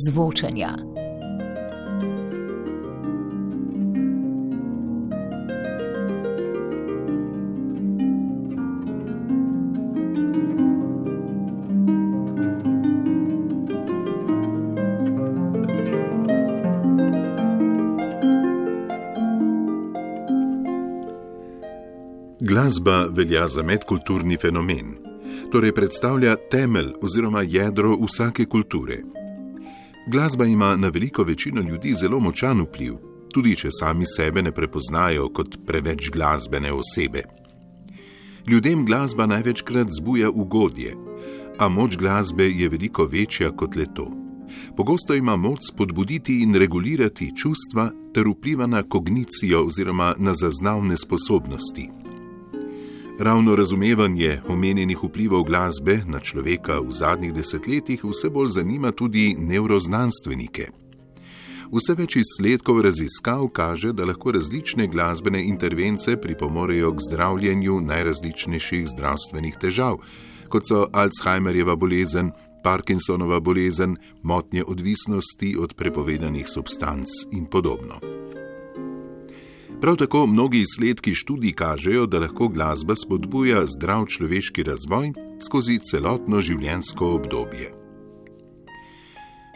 R zvočenja. Glasba velja za medkulturni fenomen, torej predstavlja temelj oziroma jedro vsake kulture. Glasba ima na veliko večino ljudi zelo močan vpliv, tudi če sami sebe ne prepoznajo kot preveč glasbene osebe. Ljudem glasba največkrat zbuja ugodje, a moč glasbe je veliko večja kot le to. Pogosto ima moč spodbuditi in regulirati čustva ter vpliva na kognicijo oziroma na zaznavne sposobnosti. Ravno razumevanje omenjenih vplivov glasbe na človeka v zadnjih desetletjih vse bolj zanima tudi neuroznanstvenike. Vse več izsledkov raziskav kaže, da lahko različne glasbene intervence pripomorejo k zdravljenju najrazličnejših zdravstvenih težav, kot so Alzheimerjeva bolezen, Parkinsonova bolezen, motnje odvisnosti od prepovedanih substanc in podobno. Prav tako mnogi izsledki študij kažejo, da lahko glasba spodbuja zdrav človeški razvoj skozi celotno življenjsko obdobje.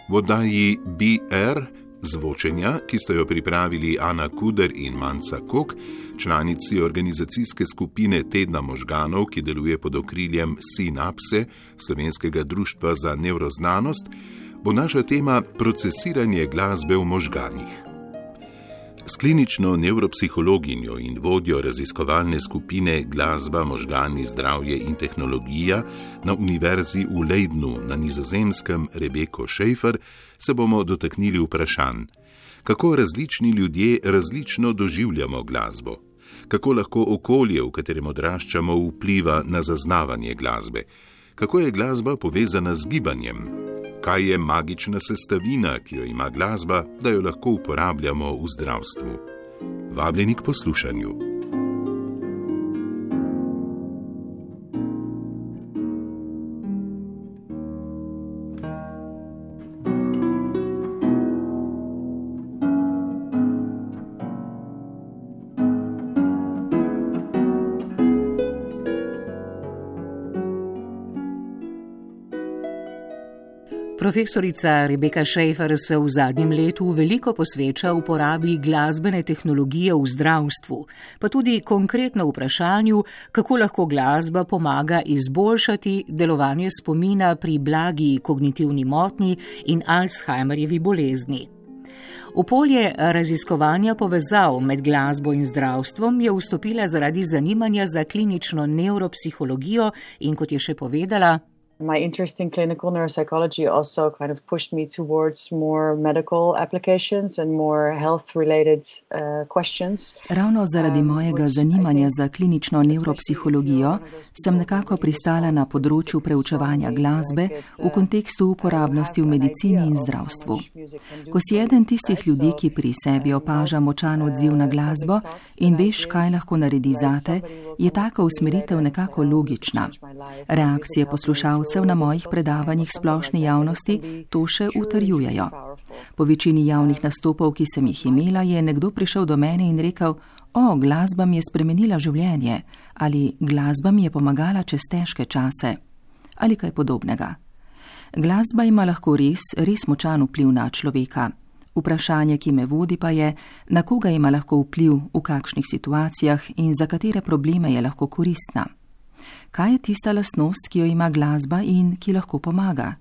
V oddaji BR zvočenja, ki sta jo pripravili Ana Kuder in Manca Kok, članici organizacijske skupine Tedna možganov, ki deluje pod okriljem Synapse, Slovenskega društva za nevroznanost, bo naša tema procesiranje glasbe v možganjih. S klinično nevropsihologinjo in vodjo raziskovalne skupine Glasba, možgani, zdravje in tehnologija na Univerzi v Leidnu na nizozemskem Rebeko Šejfer se bomo dotaknili vprašanj, kako različni ljudje različno doživljamo glasbo, kako lahko okolje, v katerem odraščamo, vpliva na zaznavanje glasbe, kako je glasba povezana z gibanjem kaj je magična sestavina, ki jo ima glasba, da jo lahko uporabljamo v zdravstvu. Vabljeni k poslušanju. Profesorica Rebeka Šejfer se v zadnjem letu veliko posveča uporabi glasbene tehnologije v zdravstvu, pa tudi konkretno vprašanju, kako lahko glasba pomaga izboljšati delovanje spomina pri blagi kognitivni motni in Alzheimerjevi bolezni. V polje raziskovanja povezav med glasbo in zdravstvom je vstopila zaradi zanimanja za klinično neuropsihologijo in, kot je še povedala, My interest in clinical neuropsychology also kind of pushed me towards more medical applications and more health related uh, questions. Ravno zaradi um, mojega zanimanja za klinično neuropsihologijo sem nekako pristala na področju preučevanja glasbe v kontekstu uporabnosti v medicini in zdravstvu. Ko si eden tistih ljudi, ki pri sebi opaža močan odziv na glasbo in veš, kaj lahko naredi zate, je taka usmeritev nekako logična. Reakcije poslušalcev gledalcev na mojih predavanjih splošni javnosti to še utrjujejo. Po večini javnih nastopov, ki sem jih imela, je nekdo prišel do mene in rekel: O, glasba mi je spremenila življenje ali glasba mi je pomagala čez težke čase ali kaj podobnega. Glasba ima lahko res, res močan vpliv na človeka. Vprašanje, ki me vodi, pa je, na koga ima lahko vpliv, v kakšnih situacijah in za katere probleme je lahko koristna. Kaj je tista lastnost, ki jo ima glasba in ki lahko pomaga?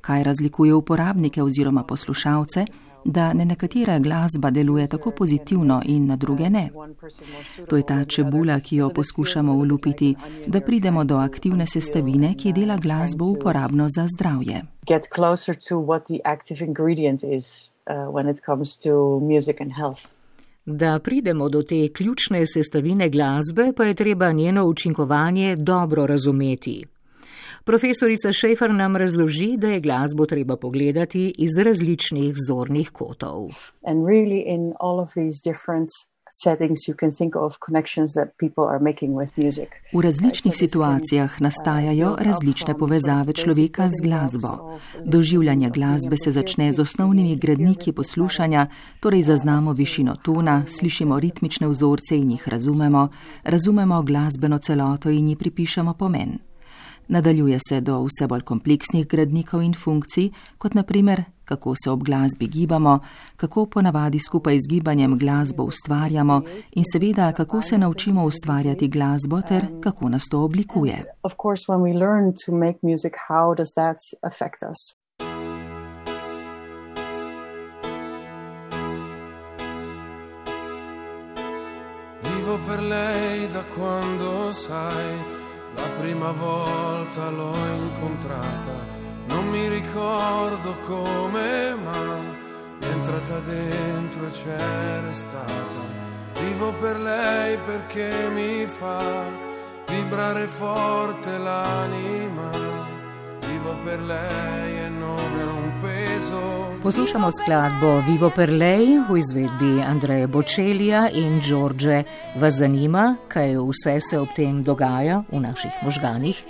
Kaj razlikuje uporabnike oziroma poslušalce, da ne nekatera glasba deluje tako pozitivno in na druge ne? To je ta čebula, ki jo poskušamo ulupiti, da pridemo do aktivne sestavine, ki dela glasbo uporabno za zdravje. Uh, when it comes to music and health. Da pridemo do te ključne sestavine glasbe, pa je treba njeno učinkovanje dobro razumeti. Profesorica Šefer nam razloži, da je glasbo treba pogledati iz različnih zornih kotov. Really V različnih situacijah nastajajo različne povezave človeka z glasbo. Doživljanje glasbe se začne z osnovnimi gradniki poslušanja, torej zaznamo višino tona, slišimo ritmične vzorce in jih razumemo, razumemo glasbeno celoto in ji pripišemo pomen. Nadaljuje se do vse bolj kompleksnih gradnikov in funkcij, kot naprimer, kako se ob glasbi gibamo, kako ponavadi skupaj z gibanjem glasbo ustvarjamo in seveda, kako se naučimo ustvarjati glasbo ter kako nas to oblikuje. Vivo per lei da quando sai La prima volta l'ho incontrata, non mi ricordo come, ma è entrata dentro e c'era stata. Vivo per lei perché mi fa vibrare forte l'anima. Vivo per lei e Poslušamo skladbo Vivo per lei v izvedbi Andreja Bočelija in Đorđe. Vas zanima, kaj vse se ob tem dogaja v naših možganih?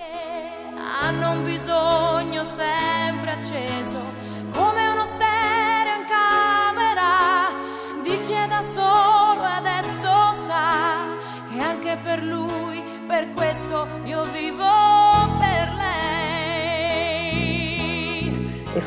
Hanno bisogno sempre acceso, come uno stereo in camera, di chi è da solo e adesso sa che anche per lui, per questo io vivo.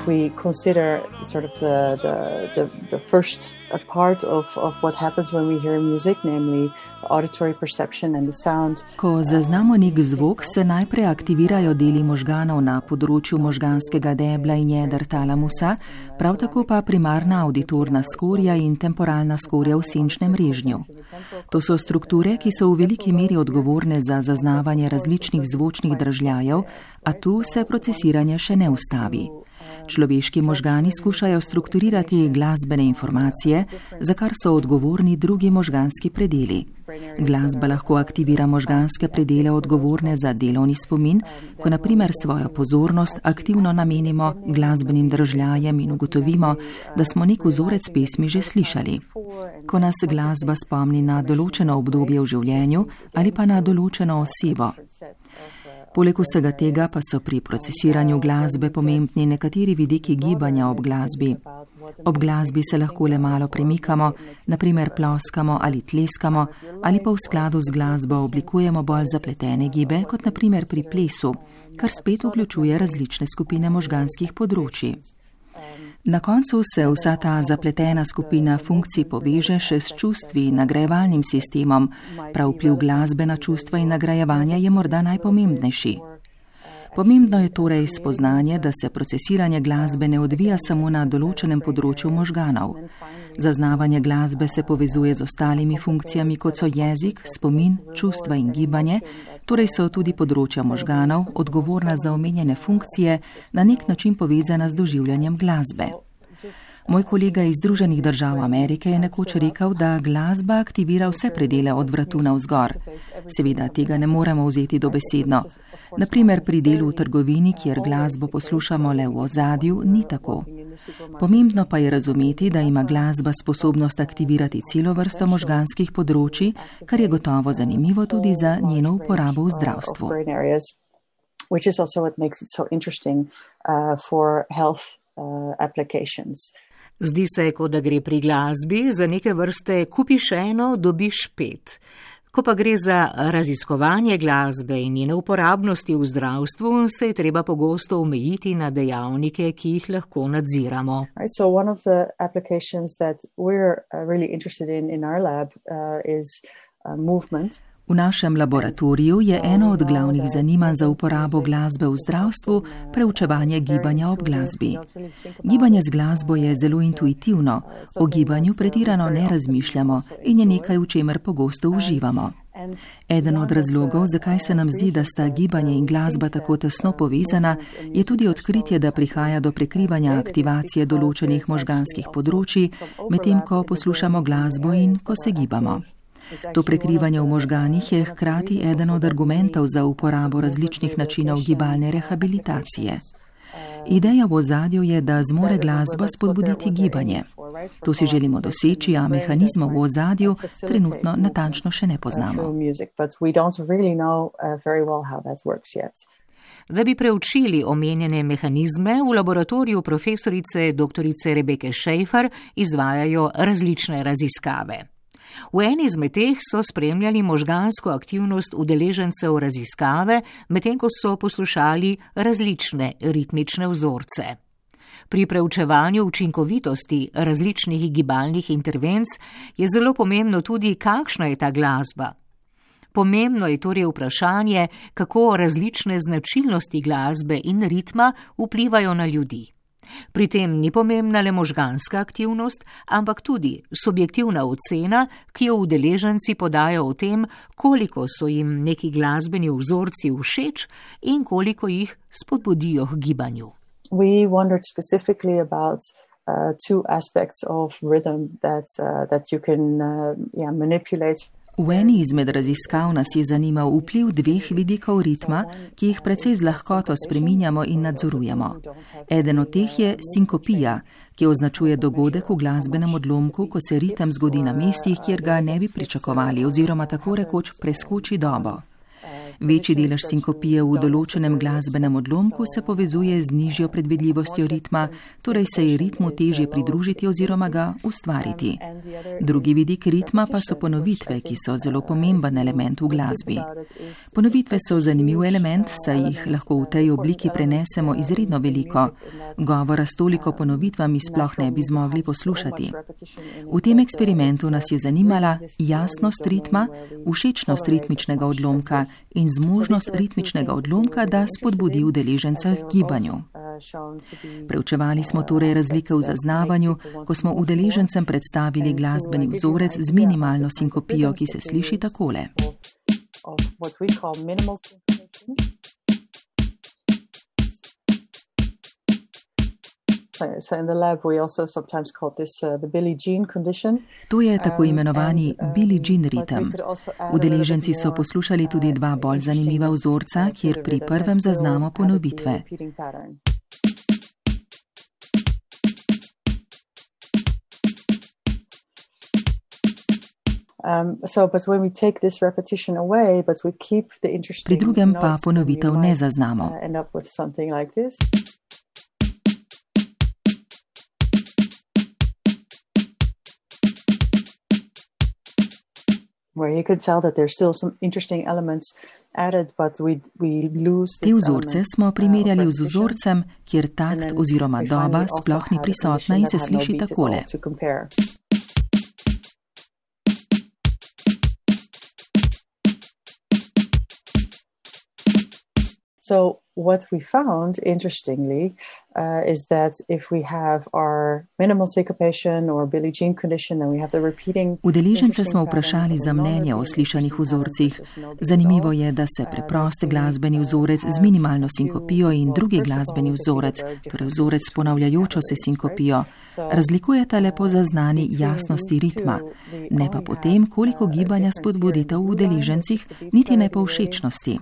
If we consider sort of the, the, the, the first part of, of what happens when we hear music, namely auditory perception and the sound. Ko zaznamo nek zvok, se najprej aktivirajo deli možganov na področju možganskega debla in jeder talamusa, prav tako pa primarna auditorna skorja in temporalna skorja v senčnem režnju. To so strukture, ki so v veliki meri odgovorne za zaznavanje različnih zvočnih držljajev, a tu se procesiranje še ne ustavi. Človeški možgani skušajo strukturirati glasbene informacije, za kar so odgovorni drugi možganski predeli. Glasba lahko aktivira možganske predele odgovorne za delovni spomin, ko naprimer svojo pozornost aktivno namenimo glasbenim držljajem in ugotovimo, da smo nek vzorec pesmi že slišali. Ko nas glasba spomni na določeno obdobje v življenju ali pa na določeno osebo. Poleg vsega tega pa so pri procesiranju glasbe pomembni nekateri vidiki gibanja ob glasbi. Ob glasbi se lahko le malo premikamo, naprimer ploskamo ali tleskamo, ali pa v skladu z glasbo oblikujemo bolj zapletene gibe, kot naprimer pri plesu, kar spet vključuje različne skupine možganskih področji. Na koncu se vsa ta zapletena skupina funkcij poveže še s čustvi in nagrajevalnim sistemom. Prav vpliv glasbe na čustva in nagrajevanja je morda najpomembnejši. Pomembno je torej spoznanje, da se procesiranje glasbe ne odvija samo na določenem področju možganov. Zaznavanje glasbe se povezuje z ostalimi funkcijami, kot so jezik, spomin, čustva in gibanje, torej so tudi področja možganov, odgovorna za omenjene funkcije, na nek način povezana z doživljanjem glasbe. Moj kolega iz Združenih držav Amerike je nekoč rekel, da glasba aktivira vse predele od vratu na vzgor. Seveda tega ne moremo vzeti dobesedno. Naprimer pri delu v trgovini, kjer glasbo poslušamo le v ozadju, ni tako. Pomembno pa je razumeti, da ima glasba sposobnost aktivirati celo vrsto možganskih področji, kar je gotovo zanimivo tudi za njeno uporabo v zdravstvu. Which is also what makes it so interesting uh, for health uh, applications. Zdi se, kot da gre pri glasbi za neke vrste kupiš eno, dobiš pet. Ko pa gre za raziskovanje glasbe in njene uporabnosti v zdravstvu, se je treba pogosto omejiti na dejavnike, ki jih lahko nadziramo. Right, so V našem laboratoriju je eno od glavnih zanimanj za uporabo glasbe v zdravstvu preučevanje gibanja ob glasbi. Gibanje z glasbo je zelo intuitivno, o gibanju pretirano ne razmišljamo in je nekaj, v čemer pogosto uživamo. Eden od razlogov, zakaj se nam zdi, da sta gibanje in glasba tako tesno povezana, je tudi odkritje, da prihaja do prekrivanja aktivacije določenih možganskih področji, medtem ko poslušamo glasbo in ko se gibamo. To prekrivanje v možganih je hkrati eden od argumentov za uporabo različnih načinov gibalne rehabilitacije. Ideja v ozadju je, da zmore glasba spodbuditi gibanje. To si želimo doseči, a mehanizmov v ozadju trenutno natančno še ne poznamo. Da bi preučili omenjene mehanizme, v laboratoriju profesorice dr. Rebeke Šejfar izvajajo različne raziskave. V eni izmed teh so spremljali možgansko aktivnost udeležencev raziskave, medtem ko so poslušali različne ritmične vzorce. Pri preučevanju učinkovitosti različnih gibalnih intervenc je zelo pomembno tudi, kakšna je ta glasba. Pomembno je torej vprašanje, kako različne značilnosti glasbe in ritma vplivajo na ljudi. Pri tem ni pomembna le možganska aktivnost, ampak tudi subjektivna ocena, ki jo udeleženci podajo o tem, koliko so jim neki glasbeni vzorci všeč in koliko jih spodbudijo k gibanju. Uh, two aspects of rhythm that uh, that you can uh, yeah, manipulate V eni izmed raziskav nas je zanimal vpliv dveh vidikov ritma, ki jih precej z lahkoto spreminjamo in nadzorujemo. Eden od teh je sinkopija, ki označuje dogodek v glasbenem odlomku, ko se ritem zgodi na mestih, kjer ga ne bi pričakovali oziroma tako rekoč preskoči dobo. Večji delež sinkopije v določenem glasbenem odlomku se povezuje z nižjo predvidljivostjo ritma, torej se je ritmu težje pridružiti oziroma ga ustvariti. Drugi vidik ritma pa so ponovitve, ki so zelo pomemben element v glasbi. Ponovitve so zanimiv element, saj jih lahko v tej obliki prenesemo izredno veliko. Govora s toliko ponovitvami sploh ne bi zmogli poslušati. V tem eksperimentu nas je zanimala jasnost ritma, všečnost ritmičnega odlomka in in zmožnost ritmičnega odlomka, da spodbudi udeležence k gibanju. Preučevali smo torej razlike v zaznavanju, ko smo udeležencem predstavili glasbeni vzorec z minimalno sinkopijo, ki se sliši takole. Uh, to je tako imenovani um, Billie Jean ritem. Udeleženci so poslušali tudi dva uh, bolj zanimiva vzorca, kjer pri prvem zaznamo ponovitve. Um, pri drugem pa ponovitev ne zaznamo. Te vzorce smo uh, primerjali z vzorcem, kjer takt oziroma doba sploh ni prisotna in se sliši takole. So what we found, interestingly, uh, is that if we have our minimal syncopation or Billie Jean condition, then we have the repeating. Udeležence smo vprašali za mnenje o slišanih vzorcih. Zanimivo je, da se preprost glasbeni vzorec z minimalno sinkopijo in drugi glasbeni vzorec, torej vzorec s ponavljajočo se sinkopijo, razlikujeta le po zaznani jasnosti ritma, ne pa potem, koliko gibanja spodbudite v udeležencih, niti ne po všečnosti.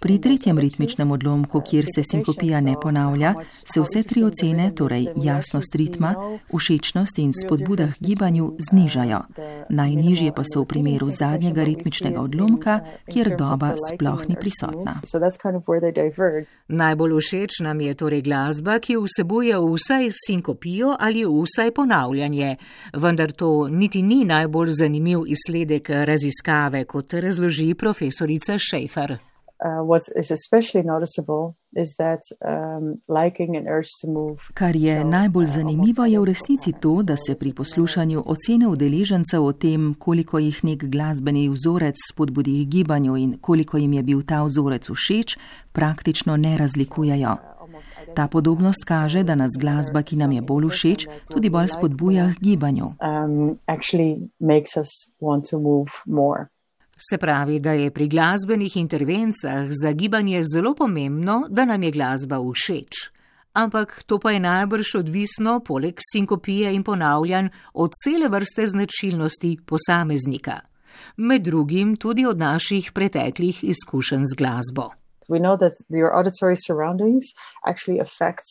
Pri tretjem ritmičnem odlomku, kjer se sinkopija ne ponavlja, se vse tri ocene, torej jasnost ritma, všečnost in spodbuda k gibanju, znižajo. Najnižje pa so v primeru zadnjega ritmičnega odlomka, kjer doba sploh ni prisotna. Najbolj všeč nam je torej glasba, ki vsebuje vsaj sinkopijo ali vsaj ponavljanje, vendar to niti ni najbolj zanimiv izsledek raziskave, kot razloži profesorica Šejfer. Uh, what is especially noticeable Um, Kar je najbolj uh, zanimivo, je v resnici to, da se pri poslušanju ocene udeležencev o tem, koliko jih nek glasbeni vzorec spodbudi k gibanju in koliko jim je bil ta vzorec všeč, praktično ne razlikujejo. Ta podobnost kaže, da nas glasba, ki nam je bolj všeč, tudi bolj spodbuja k gibanju. Um, Se pravi, da je pri glasbenih intervencah za gibanje zelo pomembno, da nam je glasba všeč. Ampak to pa je najbrž odvisno, poleg sinkopije in ponavljanj, od cele vrste značilnosti posameznika. Med drugim tudi od naših preteklih izkušenj z glasbo. Know that your auditory surroundings actually affect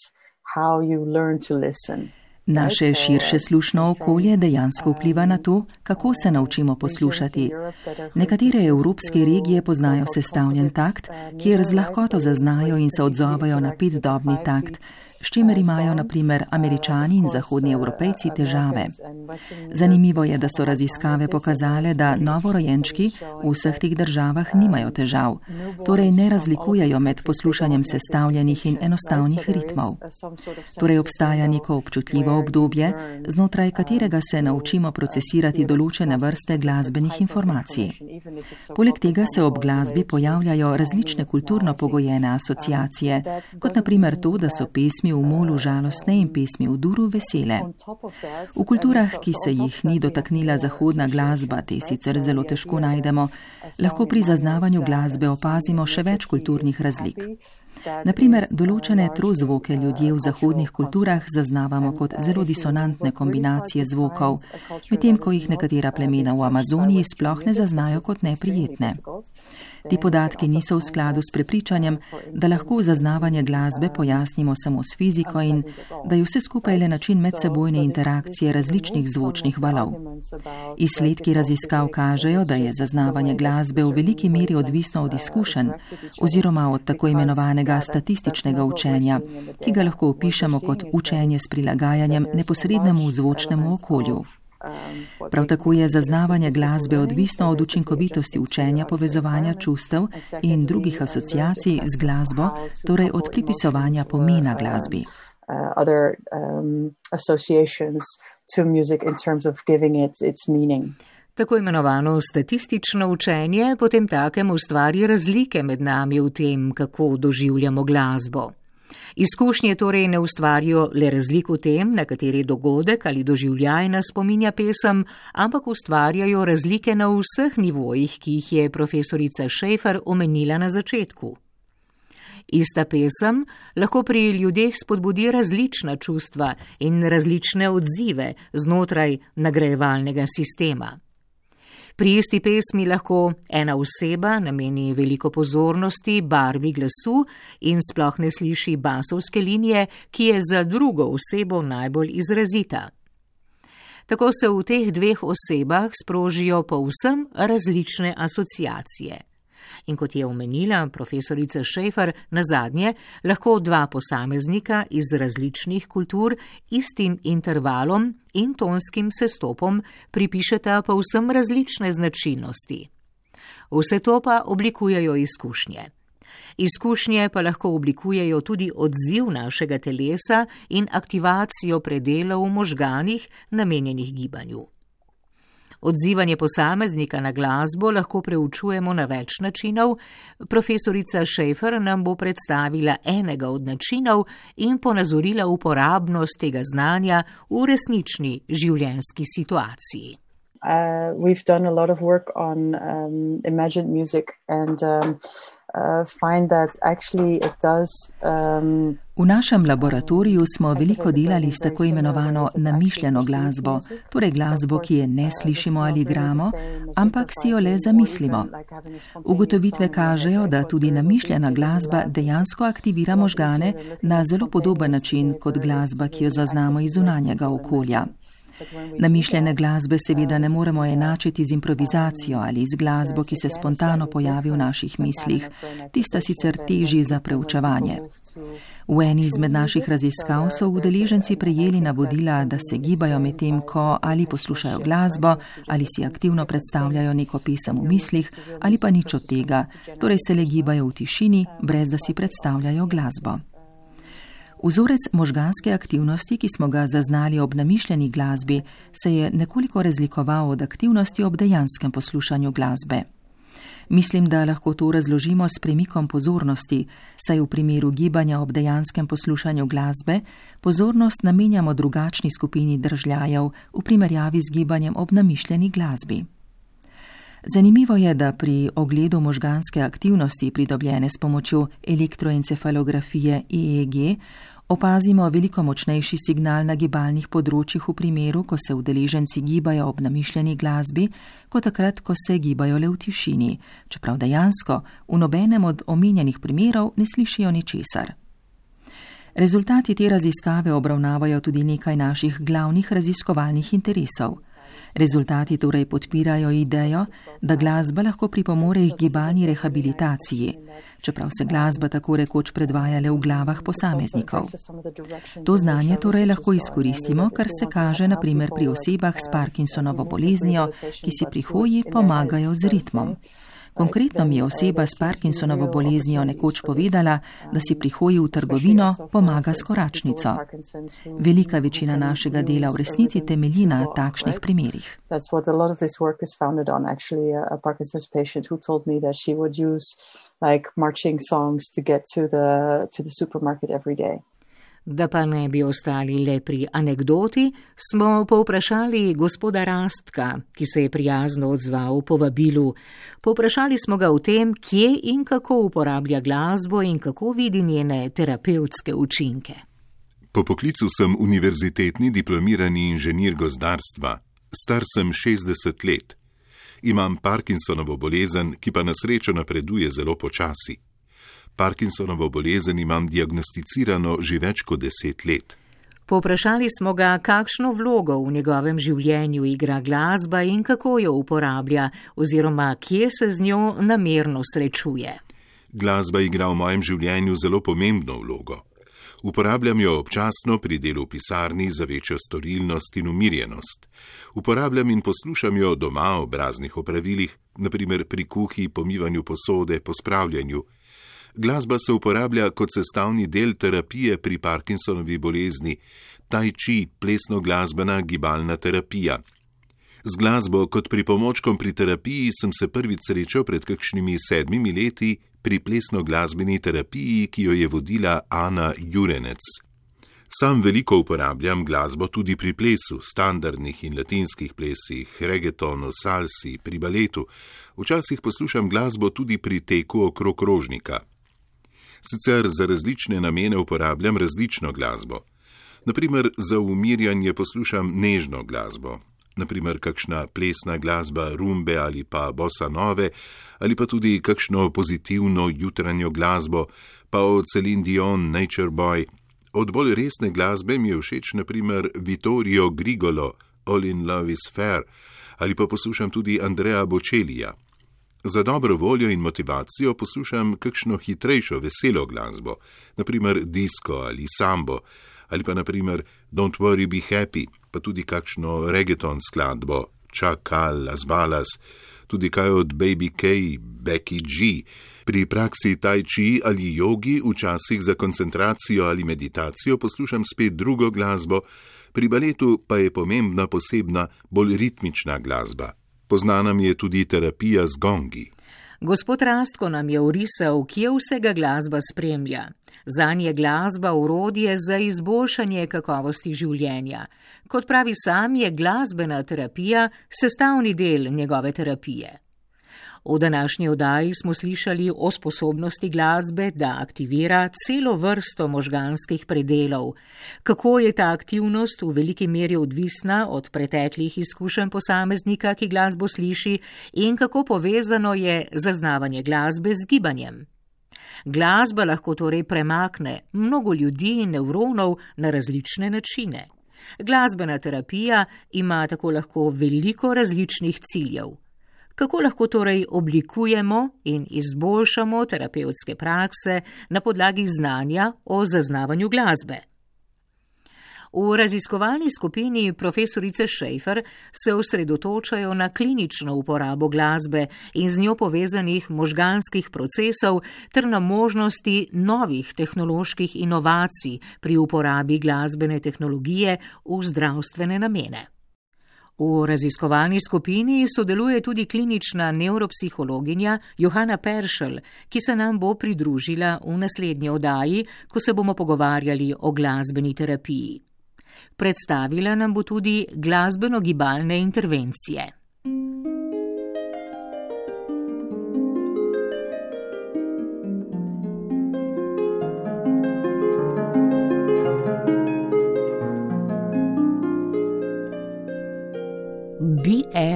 how you learn to listen. Naše širše slušno okolje dejansko vpliva na to, kako se naučimo poslušati. Nekatere evropske regije poznajo sestavljen takt, kjer z lahkoto zaznajo in se odzovajo na petdobni takt, s čimer imajo naprimer američani in zahodni evropejci težave. Zanimivo je, da so raziskave pokazale, da novorojenčki v vseh teh državah nimajo težav, torej ne razlikujejo med poslušanjem sestavljenih in enostavnih ritmov. Torej obstaja neko občutljivo obdobje, znotraj katerega se naučimo procesirati določene vrste glasbenih informacij. Poleg tega se ob glasbi pojavljajo različne kulturno pogojene asociacije, kot naprimer to, da so pesmi v molu žalostne in pesmi v duru vesele. V kulturah, ki se jih ni dotaknila zahodna glasba, te sicer zelo težko najdemo, lahko pri zaznavanju glasbe opazimo še več kulturnih razlik. Naprimer, določene trozvoke ljudje v zahodnih kulturah zaznavamo kot zelo disonantne kombinacije zvokov, medtem ko jih nekatera plemena v Amazoniji sploh ne zaznajo kot neprijetne. Ti podatki niso v skladu s prepričanjem, da lahko zaznavanje glasbe pojasnimo samo s fiziko in da je vse skupaj le način medsebojne interakcije različnih zvočnih valov. Izsledki raziskav kažejo, da je zaznavanje glasbe v veliki meri odvisno od izkušenj oziroma od tako imenovanega statističnega učenja, ki ga lahko opišemo kot učenje s prilagajanjem neposrednemu zvočnemu okolju. Prav tako je zaznavanje glasbe odvisno od učinkovitosti učenja povezovanja čustev in drugih asociacij z glasbo, torej od pripisovanja pomena glasbi. Tako imenovano statistično učenje potem takem ustvari razlike med nami v tem, kako doživljamo glasbo. Izkušnje torej ne ustvarijo le razlik v tem, na kateri dogodek ali doživljaj nas spominja pesem, ampak ustvarjajo razlike na vseh nivojih, ki jih je profesorica Šefer omenila na začetku. Ista pesem lahko pri ljudeh spodbudi različna čustva in različne odzive znotraj nagrajevalnega sistema. Pri isti pesmi lahko ena oseba nameni veliko pozornosti barvi glasu in sploh ne sliši basovske linije, ki je za drugo osebo najbolj izrazita. Tako se v teh dveh osebah sprožijo povsem različne asociacije. In kot je omenila profesorica Šefer, na zadnje lahko dva posameznika iz različnih kultur istim intervalom in tonskim sestopom pripišeta povsem različne značilnosti. Vse to pa oblikujejo izkušnje. Izkušnje pa lahko oblikujejo tudi odziv našega telesa in aktivacijo predelov v možganih, namenjenih gibanju. Odzivanje posameznika na glasbo lahko preučujemo na več načinov. Profesorica Šefer nam bo predstavila enega od načinov in ponazorila uporabnost tega znanja v resnični življenjski situaciji. Uh, we've done a lot of work on um, imagined music and um, uh, find that actually it does. Um, V našem laboratoriju smo veliko delali s tako imenovano namišljeno glasbo, torej glasbo, ki je ne slišimo ali igramo, ampak si jo le zamislimo. Ugotovitve kažejo, da tudi namišljena glasba dejansko aktivira možgane na zelo podoben način kot glasba, ki jo zaznamo iz zunanjega okolja. Namišljene glasbe seveda ne moremo enačiti z improvizacijo ali z glasbo, ki se spontano pojavi v naših mislih. Tista sicer teži za preučevanje. V eni izmed naših raziskav so udeleženci prejeli navodila, da se gibajo med tem, ko ali poslušajo glasbo, ali si aktivno predstavljajo neko pesem v mislih, ali pa nič od tega, torej se le gibajo v tišini, brez da si predstavljajo glasbo. Vzorec možganske aktivnosti, ki smo ga zaznali ob namišljeni glasbi, se je nekoliko razlikoval od aktivnosti ob dejanskem poslušanju glasbe. Mislim, da lahko to razložimo s premikom pozornosti, saj v primeru gibanja ob dejanskem poslušanju glasbe pozornost namenjamo drugačni skupini držljajev v primerjavi z gibanjem ob namišljeni glasbi. Zanimivo je, da pri ogledu možganske aktivnosti pridobljene s pomočjo elektroencefalografije EEG opazimo veliko močnejši signal na gibalnih področjih v primeru, ko se udeleženci gibajo ob namišljeni glasbi, kot takrat, ko se gibajo le v tišini, čeprav dejansko v nobenem od omenjenih primerov ne slišijo ničesar. Rezultati te raziskave obravnavajo tudi nekaj naših glavnih raziskovalnih interesov. Rezultati torej podpirajo idejo, da glasba lahko pripomore k gibalni rehabilitaciji, čeprav se glasba tako rekoč predvaja le v glavah posameznikov. To znanje torej lahko izkoristimo, kar se kaže naprimer pri osebah s Parkinsonovo boleznijo, ki si pri hoji pomagajo z ritmom. Konkretno mi je oseba s Parkinsonovo boleznijo nekoč povedala, da si pri hoji v trgovino pomaga s koračnico. Velika večina našega dela v resnici temelji na takšnih primerih. Like marching songs to get to the to the supermarket every day. Da pa ne bi ostali le pri anegdoti, smo povprašali gospoda Rastka, ki se je prijazno odzval po vabilu. Povprašali smo ga o tem, kje in kako uporablja glasbo in kako vidi njene terapevtske učinke. Po poklicu sem univerzitetni diplomirani inženir gozdarstva. Star sem 60 let. Imam Parkinsonovo bolezen, ki pa na srečo napreduje zelo počasi. Parkinsonovo bolezen imam diagnosticirano že več kot deset let. Poprašali smo ga, kakšno vlogo v njegovem življenju igra glasba in kako jo uporablja, oziroma kje se z njo namerno srečuje. Glasba igra v mojem življenju zelo pomembno vlogo. Uporabljam jo občasno pri delu v pisarni za večjo storilnost in umirjenost. Uporabljam in poslušam jo doma ob raznih opravilih, naprimer pri kuhi, pomivanju posode, pospravljanju. Glasba se uporablja kot sestavni del terapije pri Parkinsonovi bolezni, tai chi, plesno-glasbena gibalna terapija. Z glasbo kot pripomočkom pri terapiji sem se prvič srečal pred kakšnimi sedmimi leti pri plesno-glasbeni terapiji, ki jo je vodila Ana Jurenec. Sam veliko uporabljam glasbo tudi pri plesu, standardnih in latinskih plesih, reggaetonu, salsi, pri baletu. Včasih poslušam glasbo tudi pri teku okrog rožnika. Sicer za različne namene uporabljam različno glasbo. Naprimer, za umirjanje poslušam nežno glasbo, naprimer kakšna plesna glasba rumbe ali pa bossa nove, ali pa tudi kakšno pozitivno jutranjo glasbo, pa od Celine Dion, Nature Boy. Od bolj resne glasbe mi je všeč naprimer Vittorio Grigolo, All in Love is Fair, ali pa poslušam tudi Andrea Bocelija. Za dobro voljo in motivacijo poslušam kakšno hitrejšo, veselo glasbo, naprimer disko ali sambo, ali pa naprimer Don't worry, be happy, pa tudi kakšno reggaeton skladbo, Čakal, Las Balas, tudi kaj od Baby K, Becky G. Pri praksi tai chi ali jogi, včasih za koncentracijo ali meditacijo, poslušam spet drugo glasbo, pri baletu pa je pomembna posebna, bolj ritmična glasba. Poznana mi je tudi terapija z gongi. Gospod Rastko nam je urisal, kje vsega glasba spremlja. Za nje je glasba urodje za izboljšanje kakovosti življenja. Kot pravi sam, je glasbena terapija sestavni del njegove terapije. V današnji oddaji smo slišali o sposobnosti glasbe, da aktivira celo vrsto možganskih predelov. Kako je ta aktivnost v veliki meri odvisna od preteklih izkušenj posameznika, ki glasbo sliši, in kako povezano je zaznavanje glasbe z gibanjem. Glasba lahko torej premakne mnogo ljudi in nevronov na različne načine. Glasbena terapija ima tako lahko veliko različnih ciljev kako lahko torej oblikujemo in izboljšamo terapevtske prakse na podlagi znanja o zaznavanju glasbe. V raziskovalni skupini profesorice Schaefer se osredotočajo na klinično uporabo glasbe in z njo povezanih možganskih procesov ter na možnosti novih tehnoloških inovacij pri uporabi glasbene tehnologije v zdravstvene namene. V raziskovalni skupini sodeluje tudi klinična neuropsihologinja Johana Peršel, ki se nam bo pridružila v naslednji oddaji, ko se bomo pogovarjali o glasbeni terapiji. Predstavila nam bo tudi glasbeno-gibalne intervencije.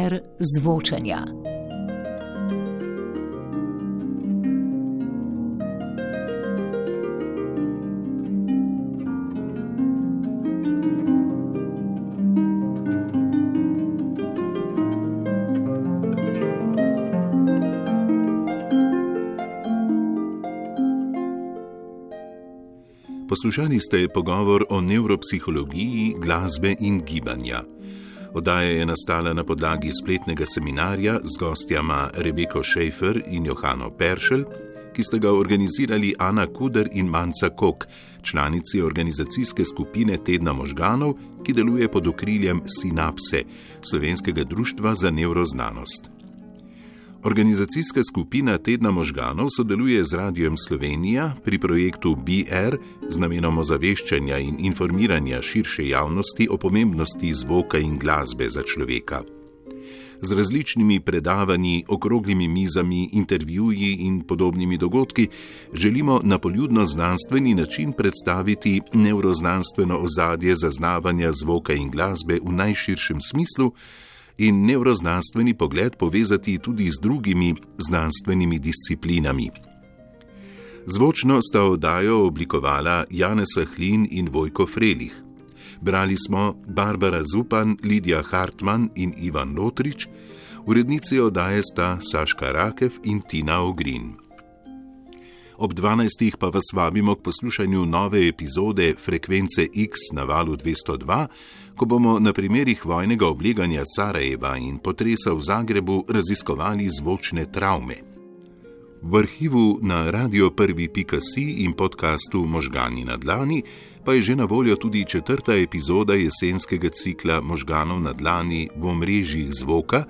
ter zvočenja. Poslušali ste pogovor o nevropsihologiji glasbe in gibanja. Oddaja je nastala na podlagi spletnega seminarja z gostjama Rebeko Šejfer in Johano Peršel, ki sta ga organizirali Ana Kuder in Manca Kok, članici organizacijske skupine Tedna možganov, ki deluje pod okriljem Synapse, slovenskega društva za nevroznanost. Organizacijska skupina Tedna možganov sodeluje z Radijem Slovenija pri projektu BR z namenom ozaveščanja in informiranja širše javnosti o pomembnosti zvoka in glasbe za človeka. Z različnimi predavanji, okroglimi mizami, intervjuji in podobnimi dogodki želimo na poljudno znanstveni način predstaviti neuroznanstveno ozadje zaznavanja zvoka in glasbe v najširšem smislu in nevroznanstveni pogled povezati tudi z drugimi znanstvenimi disciplinami. Zvočno sta oddajo oblikovala Janez Hlin in Vojko Frelih. Brali smo Barbara Zupan, Lidija Hartmann in Ivan Lotrič, urednici oddaje sta Saška Rakev in Tina Ogrin. Ob 12. pa vas vabimo k poslušanju nove epizode Frekvence X na valu 202, ko bomo na primerih vojnega obleganja Sarajeva in potresa v Zagrebu raziskovali zvočne travme. V arhivu na radio 1.si in podkastu Možgani na dlani pa je že na voljo tudi četrta epizoda jesenskega cikla Možganov na dlani v omrežjih zvoka,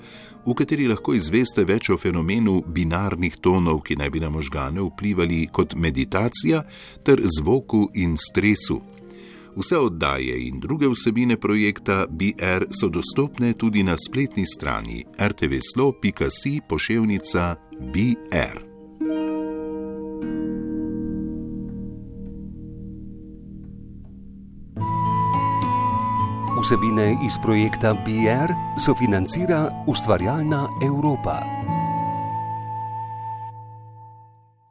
v kateri lahko izveste več o fenomenu binarnih tonov, ki naj bi na možgane vplivali kot meditacija ter zvoku in stresu. Vse oddaje in druge vsebine projekta BR so dostopne tudi na spletni strani rtvslo.si pošiljka BR. Vsebine iz projekta BR sofinancira ustvarjalna Evropa.